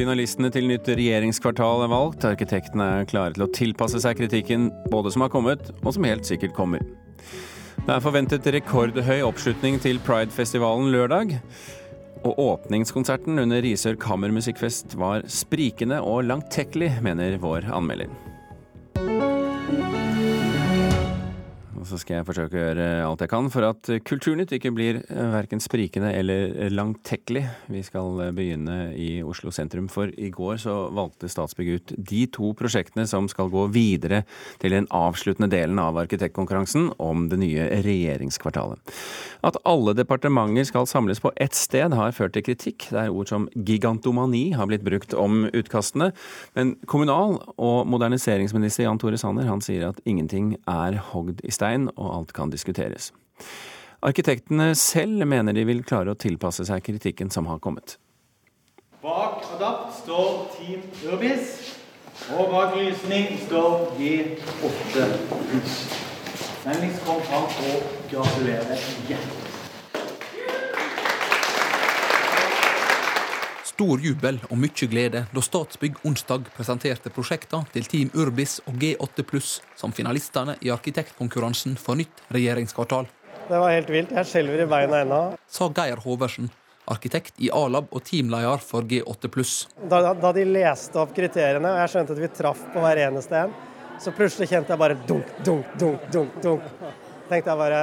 Finalistene til nytt regjeringskvartal er valgt. Arkitektene er klare til å tilpasse seg kritikken, både som har kommet, og som helt sikkert kommer. Det er forventet rekordhøy oppslutning til Pride-festivalen lørdag. Og åpningskonserten under Risør kammermusikkfest var sprikende og langtekkelig, mener vår anmelder. Så skal jeg forsøke å gjøre alt jeg kan for at Kulturnytt ikke blir eh, verken sprikende eller langtekkelig. Vi skal eh, begynne i Oslo sentrum, for i går så valgte Statsbygg ut de to prosjektene som skal gå videre til den avsluttende delen av arkitektkonkurransen om det nye regjeringskvartalet. At alle departementer skal samles på ett sted har ført til kritikk, der ord som gigantomani har blitt brukt om utkastene. Men kommunal- og moderniseringsminister Jan Tore Sanner han sier at ingenting er hogd i stein stein, og alt kan diskuteres. Arkitektene selv mener de vil klare å tilpasse seg kritikken som har kommet. Bak Adapt står Team Urbis, og bak Lysning står G8 Pluss. Vennligst kom fram og gratulerer hjertelig. Stor jubel og mye glede da Statsbygg onsdag presenterte prosjektene til Team Urbis og G8 Pluss som finalistene i arkitektkonkurransen for nytt regjeringskvartal. Det var helt vilt. Jeg skjelver i beina ennå. Sa Geir Hoversen, arkitekt i A-lab og teamleder for G8 Pluss. Da, da, de leste opp kriteriene, og jeg skjønte at vi traff på hver eneste en, så plutselig kjente jeg bare dunk, dunk, dunk, dunk. dunk. Tenkte jeg bare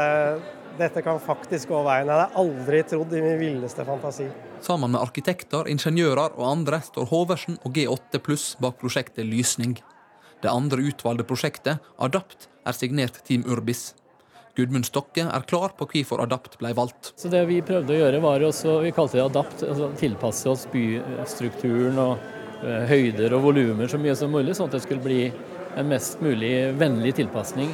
dette kan faktisk gå veien. Jeg hadde aldri trodd i min villeste fantasi. Sammen med arkitekter, ingeniører og andre står Hoversen og G8 pluss bak prosjektet Lysning. Det andre utvalgte prosjektet, Adapt, er signert Team Urbis. Gudmund Stokke er klar på hvorfor Adapt ble valgt. Så Det vi prøvde å gjøre, var også, vi kalte det Adapt, altså tilpasse oss bystrukturen og uh, høyder og volumer så mye som mulig, sånn at det skulle bli en mest mulig vennlig tilpasning.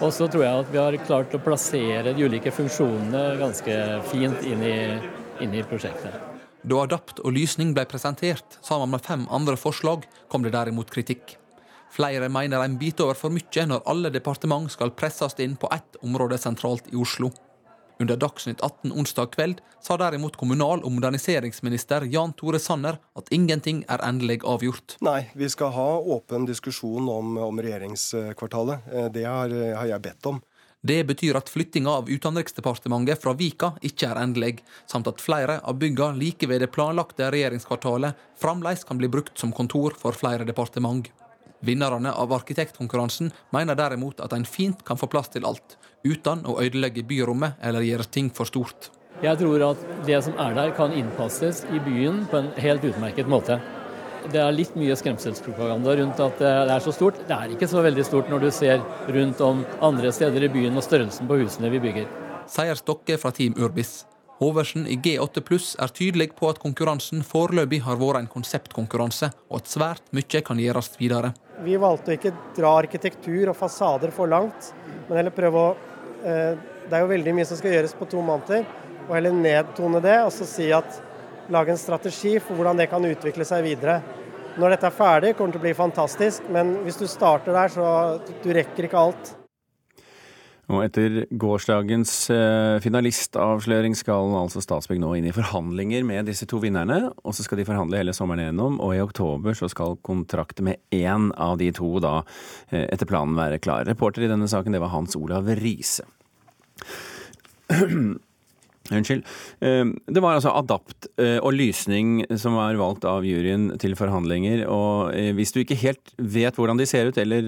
Og så tror jeg at vi har klart å plassere de ulike funksjonene ganske fint inn i inn i prosjektet. Da Adapt og lysning ble presentert sammen med fem andre forslag, kom det derimot kritikk. Flere mener en biter over for mye når alle departement skal presses inn på ett område sentralt i Oslo. Under Dagsnytt 18 onsdag kveld sa derimot kommunal- og moderniseringsminister Jan Tore Sanner at ingenting er endelig avgjort. Nei, vi skal ha åpen diskusjon om, om regjeringskvartalet. Eh, det har, har jeg bedt om. Det betyr at flyttinga av Utenriksdepartementet fra Vika ikke er endelig, samt at flere av bygga like ved det planlagte regjeringskvartalet fremdeles kan bli brukt som kontor for flere departement. Vinnerne av arkitektkonkurransen mener derimot at en fint kan få plass til alt, uten å ødelegge byrommet eller gjøre ting for stort. Jeg tror at det som er der, kan innpasses i byen på en helt utmerket måte. Det er litt mye skremselspropaganda rundt at det er så stort. Det er ikke så veldig stort når du ser rundt om andre steder i byen og størrelsen på husene vi bygger. Sier Stokke fra Team Urbis. Hoversen i G8 pluss er tydelig på at konkurransen foreløpig har vært en konseptkonkurranse, og at svært mye kan gjøres videre. Vi valgte å ikke dra arkitektur og fasader for langt, men heller prøve å eh, Det er jo veldig mye som skal gjøres på to måneder, og heller nedtone det og så si at lage en strategi for hvordan det kan utvikle seg videre. Når dette er ferdig, kommer det til å bli fantastisk, men hvis du starter der, så du rekker ikke alt. Og etter gårsdagens eh, finalistavsløring skal altså Statsbygg nå inn i forhandlinger med disse to vinnerne. Og så skal de forhandle hele sommeren gjennom, og i oktober så skal kontrakten med én av de to da eh, etter planen være klar. Reporter i denne saken det var Hans Olav Riise. Unnskyld. Eh, det var altså Adapt eh, og lysning som var valgt av juryen til forhandlinger. Og eh, hvis du ikke helt vet hvordan de ser ut, eller,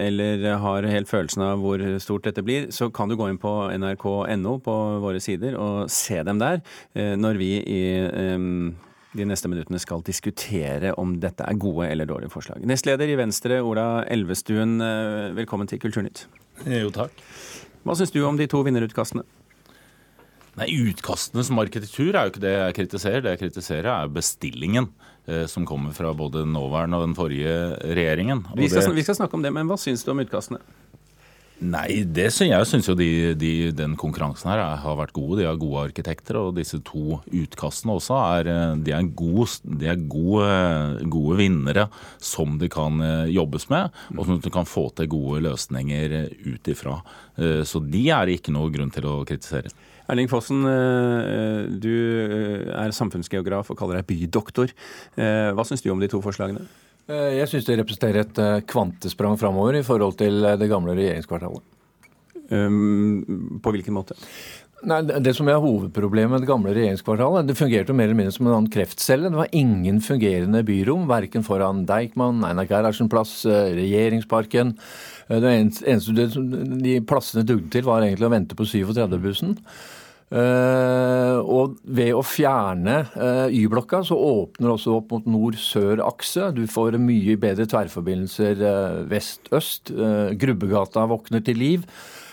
eller har helt følelsen av hvor stort dette blir, så kan du gå inn på nrk.no på våre sider og se dem der, når vi i de neste minuttene skal diskutere om dette er gode eller dårlige forslag. Nestleder i Venstre, Ola Elvestuen, velkommen til Kulturnytt. Jo, takk. Hva syns du om de to vinnerutkastene? Nei, Utkastene som arkitektur er jo ikke det jeg kritiserer. Det jeg kritiserer, er bestillingen eh, som kommer fra både nåværende og den forrige regjeringen. Vi, skal, det... vi skal snakke om det, men hva syns du om utkastene? Nei, det synes jeg syns jo de, de, den konkurransen her har vært gode. De har gode arkitekter, og disse to utkastene også er, de er, gode, de er gode, gode, vinnere som det kan eh, jobbes med, og som du kan få til gode løsninger ut ifra. Eh, så de er det ikke noe grunn til å kritisere. Erling Fossen, eh, du er samfunnsgeograf og kaller deg bydoktor. Hva syns du om de to forslagene? Eh, jeg syns det representerer et eh, kvantesprang framover i forhold til eh, det gamle regjeringskvartalet. Um, på hvilken måte? Nei, Det som er hovedproblemet med det gamle regjeringskvartalet, det fungerte jo mer eller mindre som en annen kreftcelle. Det var ingen fungerende byrom, verken foran Deichman, Einar Gerhardsen plass, regjeringsparken. Det eneste de plassene dugde til, var egentlig å vente på 37-bussen. Uh, og ved å fjerne uh, Y-blokka, så åpner også opp mot nord-sør-akse. Du får mye bedre tverrforbindelser uh, vest-øst. Grubbegata våkner til liv.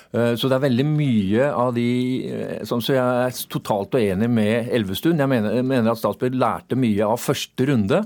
Så det er veldig mye av de som Så jeg er totalt uenig med Elvestuen. Jeg mener, jeg mener at Statsbygg lærte mye av første runde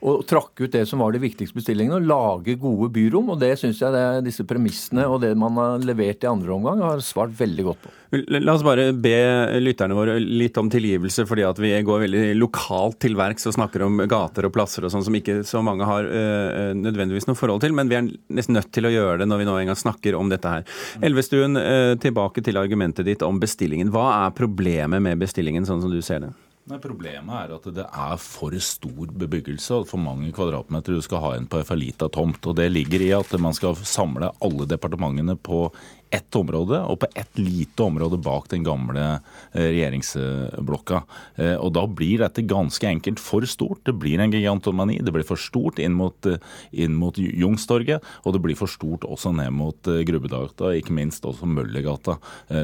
og trakk ut det som var de viktigste bestillingene, og lage gode byrom. og Det syns jeg det, disse premissene og det man har levert i andre omgang, har svart veldig godt på. La oss bare be lytterne våre litt om tilgivelse, fordi at vi går veldig lokalt til verks og snakker om gater og plasser og sånn som ikke så mange har øh, nødvendigvis noe forhold til, men vi er nesten nødt til å gjøre det når vi nå en gang snakker om dette her. Elvestuen, øh, tilbake til argumentet ditt om bestillingen. Hva er problemet med bestillingen, sånn som du ser det? Nei, Problemet er at det er for stor bebyggelse og for mange kvadratmeter du skal ha inn på ei for lita tomt. og Det ligger i at man skal samle alle departementene på ett område, og på ett lite område bak den gamle eh, regjeringsblokka. Eh, og Da blir dette ganske enkelt for stort. Det blir en gigantomani. Det blir for stort inn mot, eh, mot Youngstorget, og det blir for stort også ned mot Grubbegata, ikke minst også Møllergata,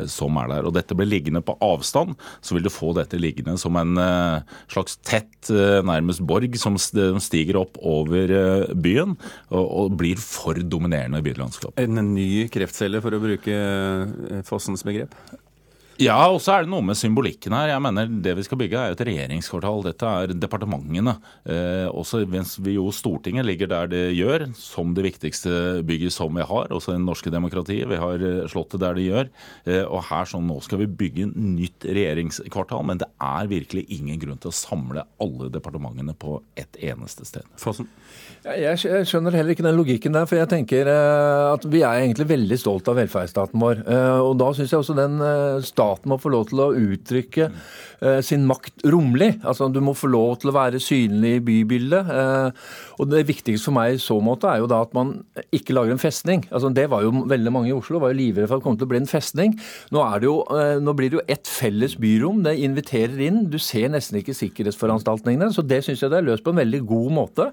som er der. Og Dette blir liggende på avstand, så vil du få dette liggende som en slags tett, nærmest borg, som stiger opp over byen, og blir for dominerende i bylandskapet. En ny kreftcelle, for å bruke bruke eh, Fossens begrep? Ja, og så er det noe med symbolikken her. Jeg mener Det vi skal bygge er et regjeringskvartal. Dette er departementene. Eh, også mens vi jo Stortinget ligger der det gjør, som det viktigste bygget som vi har. Også det norske demokratiet. Vi har eh, Slottet der det gjør. Eh, og her sånn nå skal vi bygge nytt regjeringskvartal. Men det er virkelig ingen grunn til å samle alle departementene på ett eneste sted. Fossen? Jeg skjønner heller ikke den logikken der. For jeg tenker eh, at vi er egentlig veldig stolt av velferdsstaten vår. Eh, og da syns jeg også den staten staten må få lov til å uttrykke sin makt romlig. Altså Du må få lov til å være synlig i bybildet. Og Det viktigste for meg i så måte er jo da at man ikke lager en festning. Altså Det var jo veldig mange i Oslo var jo livredde for at det kom til å bli en festning. Nå, jo, nå blir det jo ett felles byrom. Det inviterer inn. Du ser nesten ikke sikkerhetsforanstaltningene. Så det syns jeg det er løst på en veldig god måte.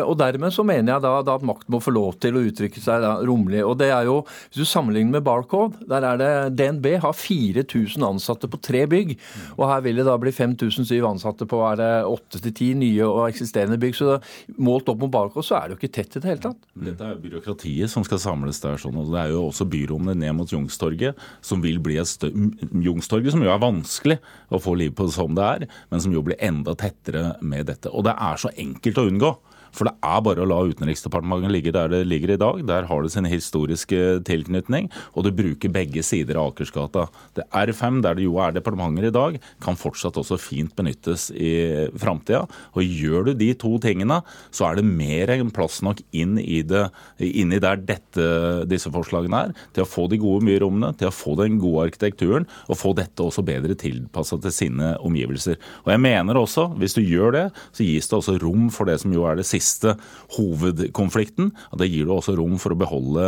Og dermed så mener jeg da, da at makt må få lov til å uttrykke seg da, romlig. Og det er jo, Hvis du sammenligner med Barcode, der er det DNB har 4000 ansatte på tre bygg. Og her vil det da bli 5007 ansatte på er det 8-10 nye og eksisterende bygg. Så målt opp mot Barcode så er det jo ikke tett i det hele tatt. Dette er jo byråkratiet som skal samles der. sånn, og Det er jo også byrommene ned mot Youngstorget, som vil bli et jungstorget Youngstorget, som jo er vanskelig å få liv på som det er, men som jo blir enda tettere med dette. Og det er så enkelt å unngå. For det er bare å la Utenriksdepartementet ligge der det ligger i dag. Der har det sin historiske tilknytning, og det bruker begge sider av Akersgata. Det R5, der det jo er departementer i dag, kan fortsatt også fint benyttes i framtida. Og gjør du de to tingene, så er det mer enn plass nok inn i det, inni der dette, disse forslagene er, til å få de gode byrommene, til å få den gode arkitekturen, og få dette også bedre tilpassa til sine omgivelser. Og jeg mener også, hvis du gjør det, så gis det også rom for det som jo er det siste siste hovedkonflikten. Det gir det også rom for å beholde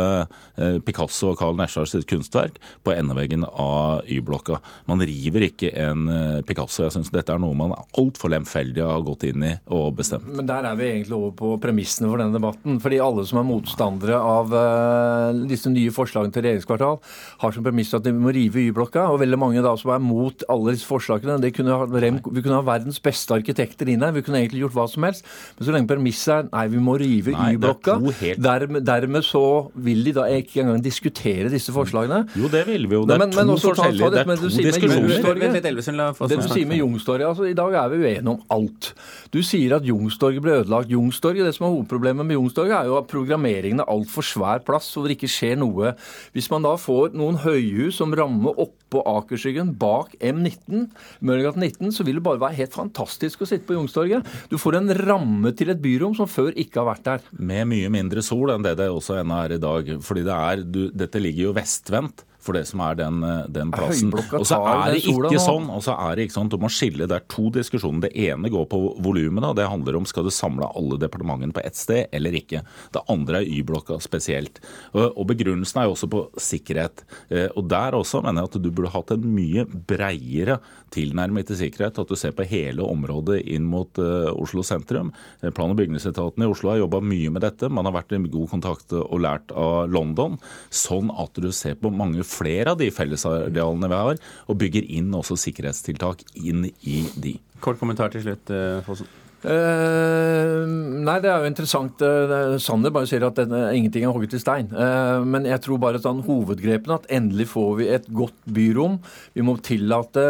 eh, Picasso og Carl sitt kunstverk på endeveggen av Y-blokka. Man river ikke en eh, Picasso. Jeg syns dette er noe man altfor lemfeldig har gått inn i og bestemt. Men der er vi egentlig over på premissene for denne debatten. fordi alle som er motstandere av uh, disse nye forslagene til regjeringskvartal, har som premiss at de må rive Y-blokka. Og veldig mange da som er mot alle disse forslagene, kunne ha, vi kunne ha verdens beste arkitekter inn her. Vi kunne egentlig gjort hva som helst. Men så lenge premissene Er nei, vi må rive Y-blokka. helt- Dermed, dermed så vil de da ikke engang diskutere disse forslagene. Jo, det vil vi jo. Det er men- men to forskjellige ta- ta det Det er to diskusjoner. Det du sier med. Youngstorget, altså I dag er vi uenige om alt. Du sier at Youngstorget ble ødelagt. Youngstorget, Det som er hovedproblemet med Youngstorget, er jo at programmeringen er altfor svær plass, og det ikke skjer noe. Hvis man da får noen høyhus som rammer oppå Akerskyggen bak M19, Møllergata 19, så vil det bare være helt fantastisk å sitte på Youngstorget. Du får en ramme til et byrom som før ikke har vært der. Med mye mindre sol enn det det også ennå er i dag. Fordi det er, du, dette ligger jo vestvendt for det som er den, eh, den plassen. Og så er det ikke sånn. og så er det ikke sånn, Du må skille. Det er to diskusjoner. Det ene går på volumene. Det handler om skal du samle alle departementene på ett sted eller ikke. Det andre er Y-blokka spesielt. Og, og Begrunnelsen er jo også på sikkerhet. Eh, og Der også mener jeg at du burde hatt en mye breiere tilnærming til sikkerhet. At du ser på hele området inn mot eh, Oslo sentrum. Plan- og bygningsetaten i Oslo har jobba mye med dette. Man har vært i god kontakt og lært av London. Sånn at du ser på mange flere av de fellesarealene vi har, og bygger inn også sikkerhetstiltak inn i de. Kort kommentar til slutt, eh, Fossen. Eh, nei, det er jo interessant. Uh, Sander bare sier at denne, ingenting er hogget i stein. Uh, men jeg tror bare sånn hovedgrepene at endelig får vi et godt byrom. Vi må tillate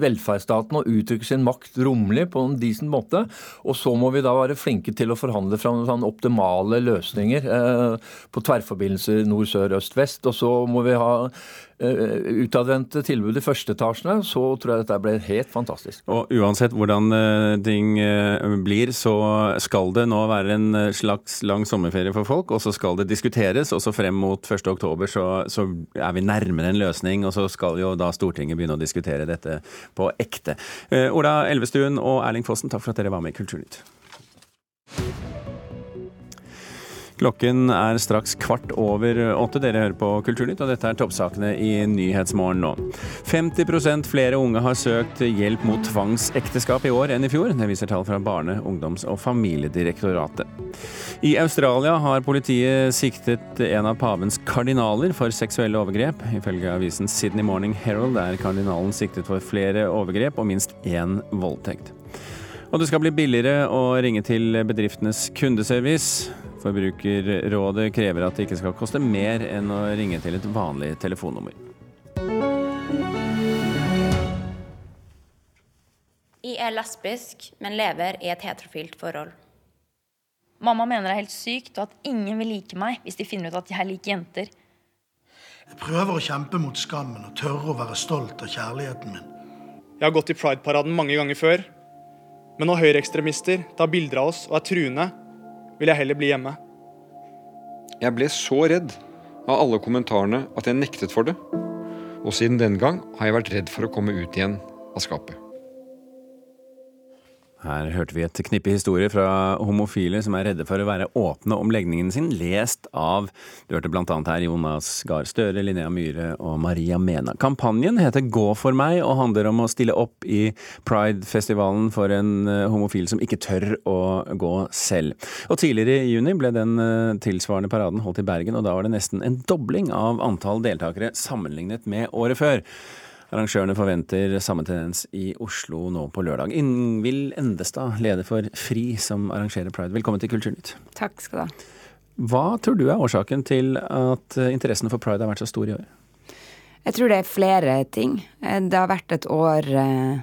velferdsstaten å uttrykke sin makt rommelig på en decent måte. Og så må vi da være flinke til å forhandle fram sånn optimale løsninger på tverrforbindelser nord, sør, øst, vest. Og så må vi ha utadvendte tilbud i første etasjene, Så tror jeg dette ble helt fantastisk. Og uansett hvordan eh, ting eh, blir, så skal det nå være en eh, slags lang sommerferie for folk, og så skal det diskuteres. Og så frem mot 1. oktober så, så er vi nærmere en løsning, og så skal jo da Stortinget begynne å diskutere dette på ekte. Eh, Ola Elvestuen og Erling Fossen, takk for at dere var med i Kulturnytt. Klokken er straks kvart over åtte. Dere hører på Kulturnytt, og dette er toppsakene i Nyhetsmorgen nå. 50% flere unge har søkt hjelp mot tvangsekteskap i år enn i fjor. Det viser tall fra Barne-, ungdoms- og familiedirektoratet. I Australia har politiet siktet en av pavens kardinaler for seksuelle overgrep. Ifølge avisen Sydney Morning Herald er kardinalen siktet for flere overgrep og minst én voldtekt. Og det skal bli billigere å ringe til bedriftenes kundeservice. Forbrukerrådet krever at det ikke skal koste mer enn å ringe til et vanlig telefonnummer. Jeg er lesbisk, men lever i et heterofilt forhold. Mamma mener det er helt sykt, og at ingen vil like meg hvis de finner ut at jeg liker jenter. Jeg prøver å kjempe mot skammen og tørre å være stolt av kjærligheten min. Jeg har gått i Pride-paraden mange ganger før. Men når høyreekstremister tar bilder av oss og er truende, vil jeg heller bli hjemme. Jeg ble så redd av alle kommentarene at jeg nektet for det. Og siden den gang har jeg vært redd for å komme ut igjen av skapet. Her hørte vi et knippe historier fra homofile som er redde for å være åpne om legningen sin, lest av Du hørte blant annet her Jonas Gahr Støre, Linnea Myhre og Maria Mena. Kampanjen heter Gå for meg og handler om å stille opp i Pride-festivalen for en eh, homofil som ikke tør å gå selv. Og tidligere i juni ble den eh, tilsvarende paraden holdt i Bergen, og da var det nesten en dobling av antall deltakere sammenlignet med året før. Arrangørene forventer samme tendens i Oslo nå på lørdag. Ingvild Endestad, leder for FRI, som arrangerer pride. Velkommen til Kulturnytt. Takk skal du ha. Hva tror du er årsaken til at interessen for pride har vært så stor i år? Jeg tror det er flere ting. Eh, Det har vært et år, eh,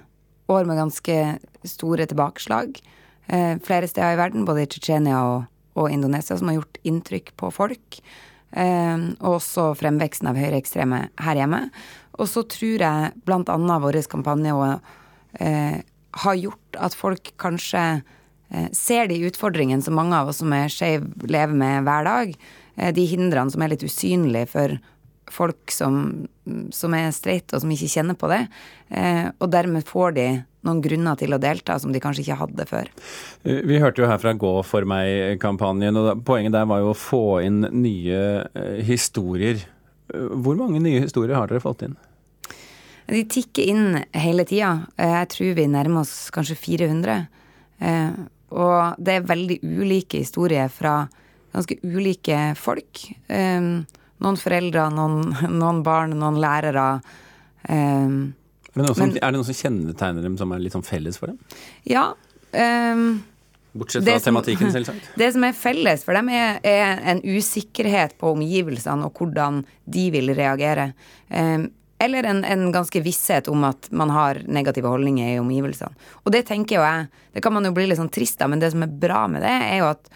år med ganske store tilbakeslag. Eh, Flere steder i verden, både i Tsjetsjenia og, og Indonesia, som har gjort inntrykk på folk. Eh, Og også fremveksten av høyreekstreme her hjemme. Og så tror jeg annet vår kampanje og, eh, har gjort at folk kanskje eh, ser de utfordringene som mange av oss som er skeive, lever med hver dag. Eh, de hindrene som er litt usynlige for folk som, som er streit og som ikke kjenner på det. Eh, og dermed får de noen grunner til å delta som de kanskje ikke hadde før. Eh, Vi hørte jo her fra Gå for meg-kampanjen, og poenget der var jo å få inn nye eh, historier. Eh, Hvor mange nye historier har dere fått inn? De tikker inn hele tida. Jeg tror vi nærmer oss kanskje 400. Eh, Og det er veldig ulike historier fra ganske ulike folk. Noen foreldre, noen, noen barn, noen lærere. Er det, noe som, Men- er det noe som kjennetegner dem som er litt sånn felles for dem? Ja. Um, Bortsett fra som, tematikken, selvsagt. Det som er felles for dem, er, er en usikkerhet på omgivelsene og hvordan de vil reagere. Um, eller en, en, ganske visshet om at man har negative holdninger i omgivelsene. Og det tenker jo jeg Det kan man jo bli litt sånn trist av, men det som er bra med det, er jo at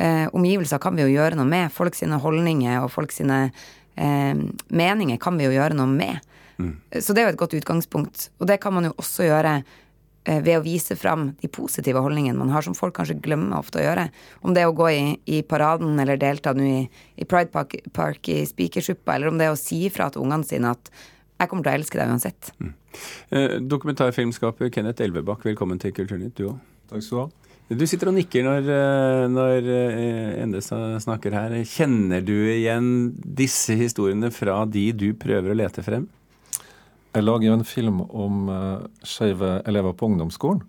eh, omgivelser kan vi jo gjøre noe med. Folk sine holdninger og folk sine eh, meninger kan vi jo gjøre noe med. Mm. Så det er jo et godt utgangspunkt. Og det kan man jo også gjøre eh, ved å vise fram de positive holdningene man har, som folk kanskje glemmer ofte å gjøre. Om det er å gå i, i paraden eller delta nå i, i Pride Park, Park i Spikersuppa, eller om det er å si ifra til ungene sine at jeg kommer til å elske deg uansett. Mm. Eh, dokumentarfilmskaper Kenneth Elvebakk, velkommen til Kulturnytt, du òg. Takk skal du ha. Du sitter og nikker når, eh, når Endesa snakker her. Kjenner du igjen disse historiene fra de du prøver å lete frem? Jeg lager jo en film om uh, skeive elever på ungdomsskolen.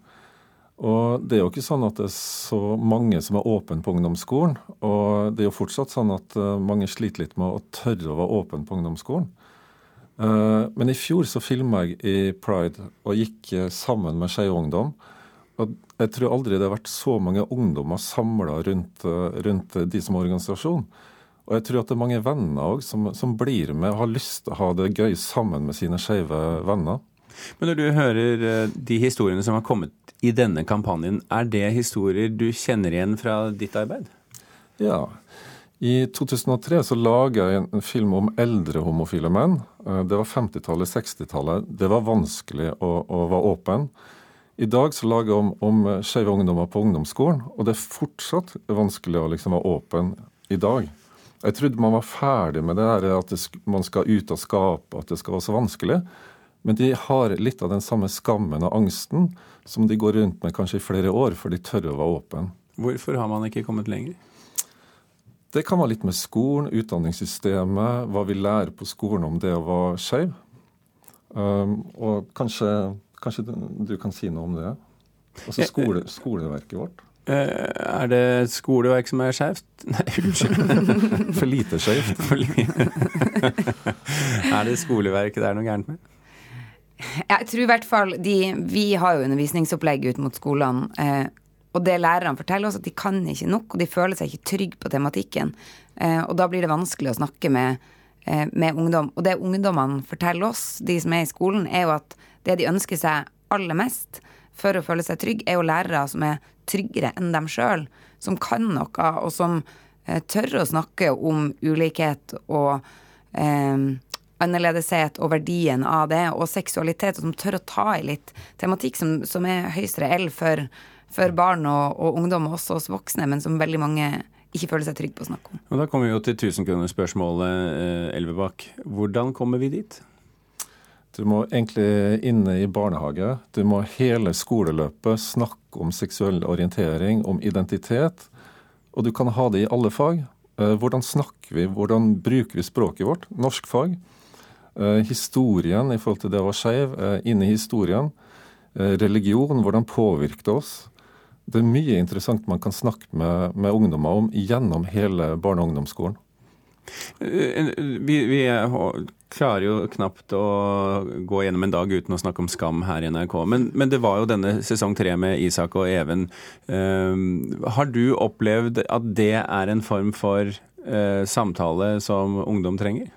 Og det er jo ikke sånn at det er så mange som er åpne på ungdomsskolen. Og det er jo fortsatt sånn at uh, mange sliter litt med å tørre å være åpne på ungdomsskolen. Uh, men i fjor så filma jeg i Pride og gikk sammen med Skeiv Ungdom. Og jeg tror aldri det har vært så mange ungdommer samla rundt, eh, rundt, de som organisasjon. Og jeg tror at det er mange venner òg som, som, blir med og har lyst til å ha det gøy sammen med sine skeive venner. Men når du hører eh, de historiene som har kommet i denne kampanjen, er det historier du kjenner igjen fra ditt arbeid? Ja. I 2003 så laga jeg en film om eldre homofile menn. Eh, det var 50-tallet, 60-tallet. Det var vanskelig å, å være åpen. I dag så lager jeg om, om skeive ungdommer på ungdomsskolen, og det er fortsatt vanskelig å liksom være åpen i dag. Jeg trodde man var ferdig med det der at det, man skal ut av skapet, at det skal være så vanskelig. Men de har litt av den samme skammen og angsten som de går rundt med kanskje i flere år, for de tør å være åpen. Hvorfor har man ikke kommet lenger? Det kan være litt med skolen, utdanningssystemet, hva vi lærer på skolen om det å være skeiv. Um, og kanskje Kanskje du kan si noe om det? Altså skole, skoleverket vårt? Eh, er det skoleverk som er skjevt? Nei, unnskyld. For lite skjevt. er det skoleverket det er noe gærent med? Jeg tror i hvert fall de, Vi har jo undervisningsopplegg ut mot skolene. Eh, og det lærerne forteller oss, at de kan ikke nok, og de føler seg ikke trygge på tematikken. Eh, og da blir det vanskelig å snakke med, eh, med ungdom. Og det ungdommene forteller oss, de som er i skolen, er jo at det de ønsker seg aller mest for å føle seg trygg, er jo lærere som er tryggere enn dem sjøl, som kan noe, og som eh, tør å snakke om ulikhet og eh, annerledeshet og verdien av det, og seksualitet, og som tør å ta i litt tematikk som, som er høyst reell for, for barn og, og, ungdom, og også oss voksne, men som veldig mange ikke føler seg trygge på å snakke om. Og Da kommer vi jo til tusenkronersspørsmålet, eh, Elvebakk. Hvordan kommer vi dit? Du må egentlig inne i barnehage. Du må hele skoleløpet snakke om seksuell orientering, om identitet. Og du kan ha det i alle fag. Eh, hvordan snakker vi, hvordan bruker vi språket vårt? Norsk fag. Eh, historien i forhold til det å være skeiv, inne i historien. Religion, hvordan påvirker det oss? Det er mye interessant man kan snakke med, med ungdommer om gjennom hele barne- og ungdomsskolen. Vi, vi, klarer jo knapt å gå gjennom en dag uten å snakke om skam her i NRK. Men, men det var jo denne sesong tre med Isak og Even. Uh, har du opplevd at det er en form for uh, samtale som ungdom trenger?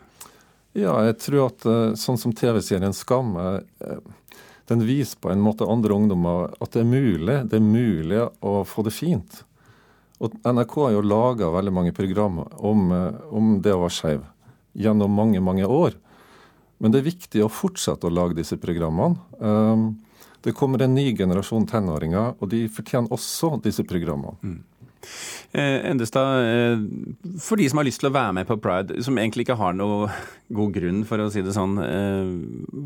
Ja, jeg tror at sånn som TV-serien Skam eh, den viser på en måte andre ungdommer at det er mulig, det er mulig å få det fint. Og NRK har jo laga veldig mange programmer om, om det å være skeiv gjennom mange, mange år. Men det er viktig å fortsette å lage disse programmene. Um, det kommer en ny generasjon tenåringer, og de fortjener også disse programmene. Mm. Eh, Endestad, eh, for de som har lyst til å være med på Pride, som egentlig ikke har noe god grunn, for å si det sånn, eh,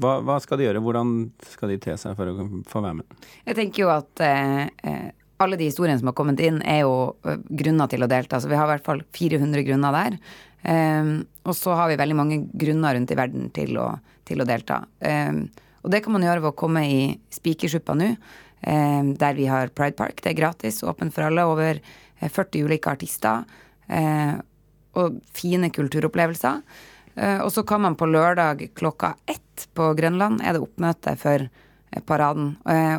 hva, hva, skal de gjøre? Hvordan skal de te seg for å få være med? Jeg tenker jo at eh, eh alle de historiene som har kommet inn, er jo eh, grunner til å delta. Så vi har i hvert fall 400 grunner der. Um, og så har vi veldig mange grunner rundt i verden til å, til å delta. Um, og det kan man gjøre ved å komme i Spikersuppa nå, um, der vi har Pride Park. Det er gratis, åpen for alle. Over 40 eh, ulike artister. Uh, og fine kulturopplevelser. Uh, og så kan man på lørdag klokka ett på Grønland er det oppmøte for paraden.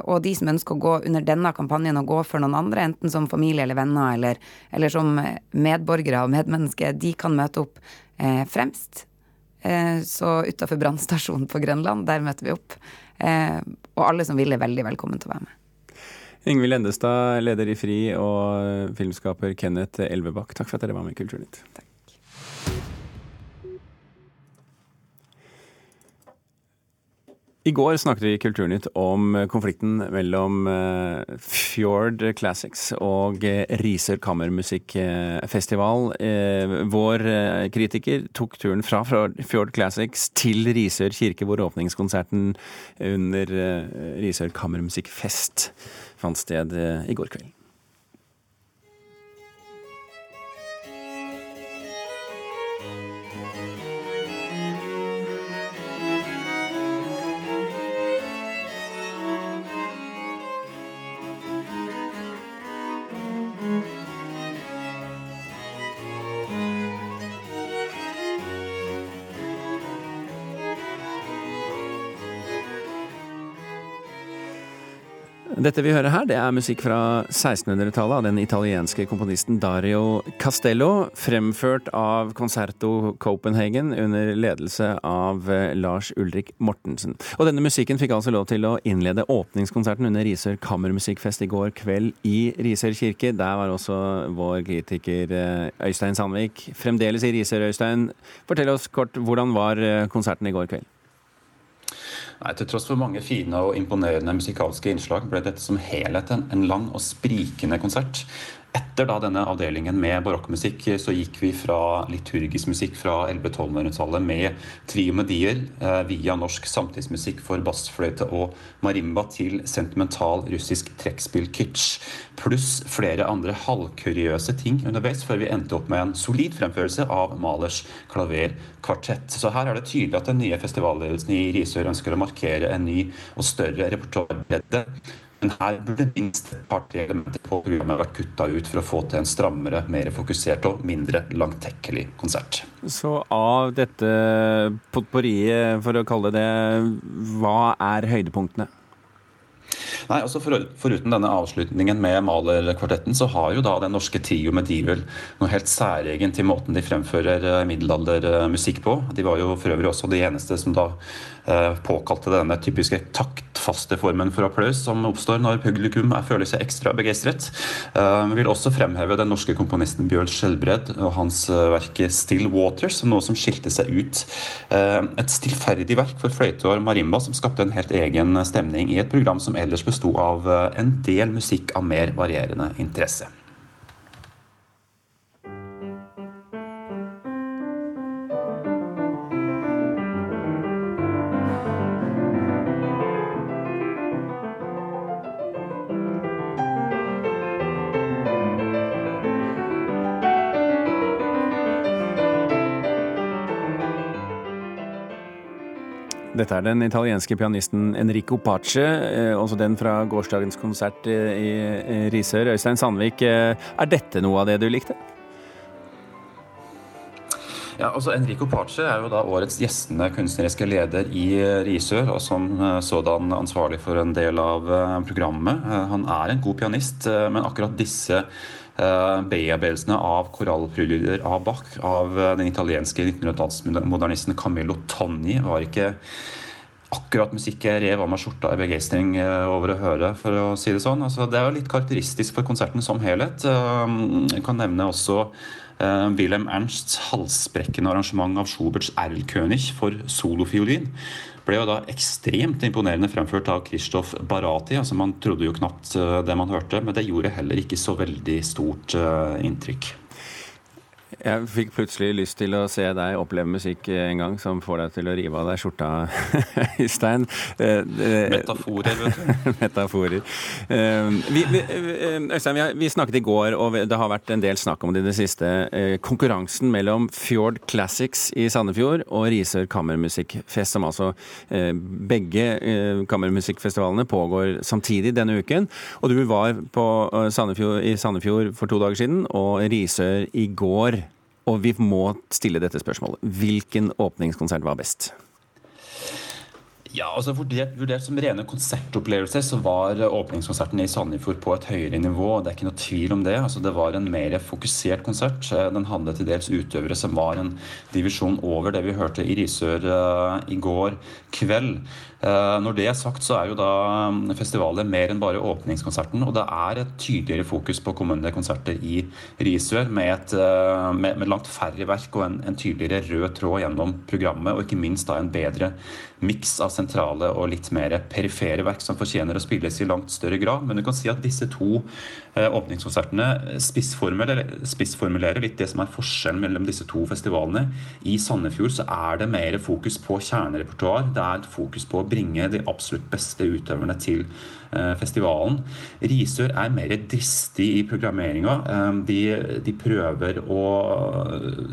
Og de som ønsker å gå under denne kampanjen og gå for noen andre, enten som familie eller venner eller, eller som medborgere og medmennesker, de kan møte opp fremst. Så utafor brannstasjonen på Grønland, der møter vi opp. Og alle som vil, er veldig velkommen til å være med. Ingvild Endestad, leder i FRI, og filmskaper Kenneth Elvebakk, takk for at dere var med i Kulturnytt. Takk. I går snakket vi i Kulturnytt om konflikten mellom eh, Fjord Classics og eh, Risør kammermusikkfestival. Eh, vår kritiker tok turen fra Fjord Classics til Risør kirke, hvor åpningskonserten under Risør kammermusikkfest fant sted i går kveld. Dette vi hører her, det er musikk fra 1600-tallet av den italienske komponisten Dario Castello, fremført av Concerto Copenhagen under ledelse av eh, Lars Ulrik Mortensen. Og denne musikken fikk altså lov til å innlede åpningskonserten under Risør kammermusikkfest i går kveld i Risør kirke. Der var også vår kritiker eh, Øystein Sandvik fremdeles i Risør. Øystein, fortell oss kort, hvordan var eh, konserten i går kveld? Nei, Til tross for mange fine og imponerende musikalske innslag ble dette som helhet en lang og sprikende konsert. Etter da denne avdelingen med barokkmusikk så gikk vi fra liturgisk musikk fra 1100-1200-tallet med triomedier eh, via norsk samtidsmusikk for bassfløyte og marimba til sentimental russisk trekkspill kitsch, pluss flere andre halvkuriøse ting underveis, før vi endte opp med en solid fremførelse av Malers klaverkvartett. Så her er det tydelig at den nye festivalledelsen i Risør ønsker å markere en ny og større repertoarbredde men her burde minst et par-tre elementer på programmet vært kutta ut for å få til en strammere, mer fokusert og mindre langtekkelig konsert. Så av dette potpurriet, for å kalle det hva er høydepunktene? Nei, altså for, Foruten denne avslutningen med Malerkvartetten så har jo da den norske trio Medieval noe helt særegent i måten de fremfører eh, middelaldermusikk på. De var jo for øvrig også de eneste som da eh, påkalte denne typiske taktfaste formen for applaus som oppstår når publikum føler seg ekstra begeistret. Eh, vi vil også fremheve den norske komponisten Bjørn Skjelbred og hans eh, verk 'Still Waters' som noe som skilte seg ut. Eh, et stillferdig verk for fløyte og marimba som skapte en helt egen stemning i et program som ellers besto av en del musikk av mer varierende interesse. Dette er den italienske pianisten Enrico Pace, eh, også den fra gårsdagens konsert i Risør. Øystein Sandvik, eh, er dette noe av det du likte? Ja, altså Enrico Pace er jo da årets gjestende kunstneriske leder i Risør, og som eh, sådan ansvarlig for en del av programmet. Han er en god pianist, men akkurat disse Eh, bearbeidelsene av korallpryllyder av Bach av eh, den italienske 1900-tallsmodernisten Camillo Tonni var ikke akkurat musikk jeg rev av meg skjorta i begeistring eh, over å høre, for å si det sånn. Altså, det er jo litt karakteristisk for konserten som helhet. Jeg kan nevne også Wilhelm Ernsts halsbrekkende arrangement av Schuberts Erlkönig for solofiolin ble jo da ekstremt imponerende fremført av Kristoff Barati. altså Man trodde jo knapt eh, det man hørte, men det gjorde heller ikke så veldig stort eh, inntrykk. Jeg fikk plutselig lyst til å se deg oppleve musikk en gang som får deg til å rive av deg skjorta, Øystein. Eh, eh, Metaforer, vet du. Metaforer. Eh, vi, vi, Øystein, vi, vi, snakket i går, og det har vært en del snakk om det i det siste. Konkurransen mellom Fjord Classics i Sandefjord og Risør kammermusikkfest, som altså begge kammermusikkfestivalene pågår samtidig denne uken. Og du var på Sandefjord, i Sandefjord for to dager siden, og Risør i går. Og vi må stille dette spørsmålet. Hvilken åpningskonsert var best? Ja, altså vurdert, vurdert, som rene konsertopplevelser så var åpningskonserten i Sandefjord på et høyere nivå. Det er ikke noe tvil om det. Altså, det var en mer fokusert konsert. Den hadde til dels utøvere som var en divisjon over det vi hørte i Risør uh, i går kveld. Uh, når det er sagt, så er jo da um, festivalet mer enn bare åpningskonserten. Og det er et tydeligere fokus på kommende konserter i Risør, med, et, uh, med, med langt færre verk og en, en tydeligere rød tråd gjennom programmet, og ikke minst da en bedre miks av sentrale og litt mer perifere verk som fortjener å spilles i langt større grad. Men du kan si at disse to eh, åpningskonsertene spissformulerer, spissformulerer, litt det som er forskjellen mellom disse to festivalene. I Sandefjord så er det mer fokus på kjernerepertoar. Det er fokus på å bringe de absolutt beste utøverne til eh, festivalen. Risør er mer dristig i programmeringa. Eh, de, de, prøver å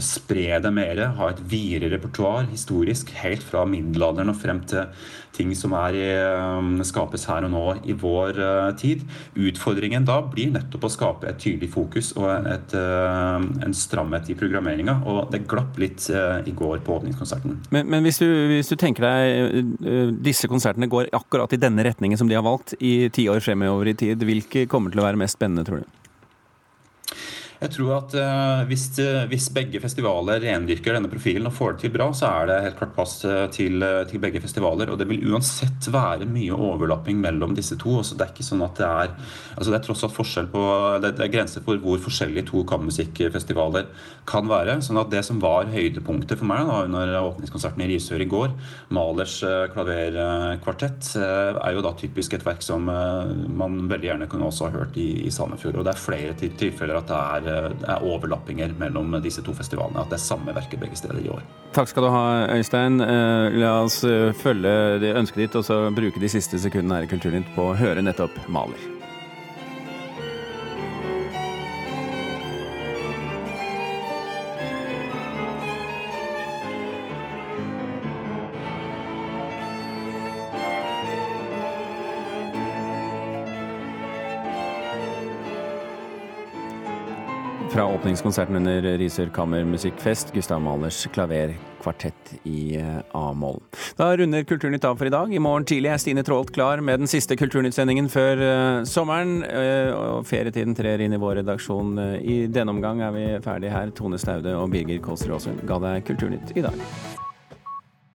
spre det mer, ha et videre repertoar historisk, helt fra middelalderen og frem til ting som er, um, skapes her og nå i vår uh, tid. Utfordringen da blir nettopp å skape et tydelig fokus og et, uh, en stramhet i programmeringa. Og det glapp litt i går på åpningskonserten. Men, men hvis, du, hvis, du, tenker deg disse konsertene går akkurat i denne retningen som de har valgt i ti år fremover i tid, hvilke kommer til å være mest spennende, tror du? Jeg tror at uh, hvis, uh, hvis, begge festivaler rendyrker denne profilen og får det til bra, så er det helt klart plass uh, til, til, begge festivaler. Og det vil uansett være mye overlapping mellom disse to. Også det er ikke sånn at det er altså, Det er tross alt forskjell på det, det er grenser for hvor forskjellige to kammermusikkfestivaler kan være. sånn at det som var høydepunktet for meg da, under åpningskonserten i Risør i går, Malers klaverkvartett, er jo da typisk et verk som man veldig gjerne kunne også ha hørt i, i Sandefjord. Og det er flere tilfeller at det er er overlappinger mellom disse to festivalene. At det er samme verket begge steder i år. Takk skal du ha, Øystein. Eh, la oss eh, følge ønsket ditt og så bruke de siste sekundene her i Kulturnytt på å høre nettopp Maler. Åpningskonserten under Risør kammermusikkfest, Gustav Mahlers klaverkvartett i eh, A-moll. Da runder Kulturnytt av for i dag. I morgen tidlig er Stine Traalt klar med den siste Kulturnytt-sendingen før uh, sommeren. Uh, og ferietiden trer inn i vår redaksjon. I denne omgang er vi ferdige her. Tone Staude og Birger Kåsrud Aasund ga deg Kulturnytt i dag.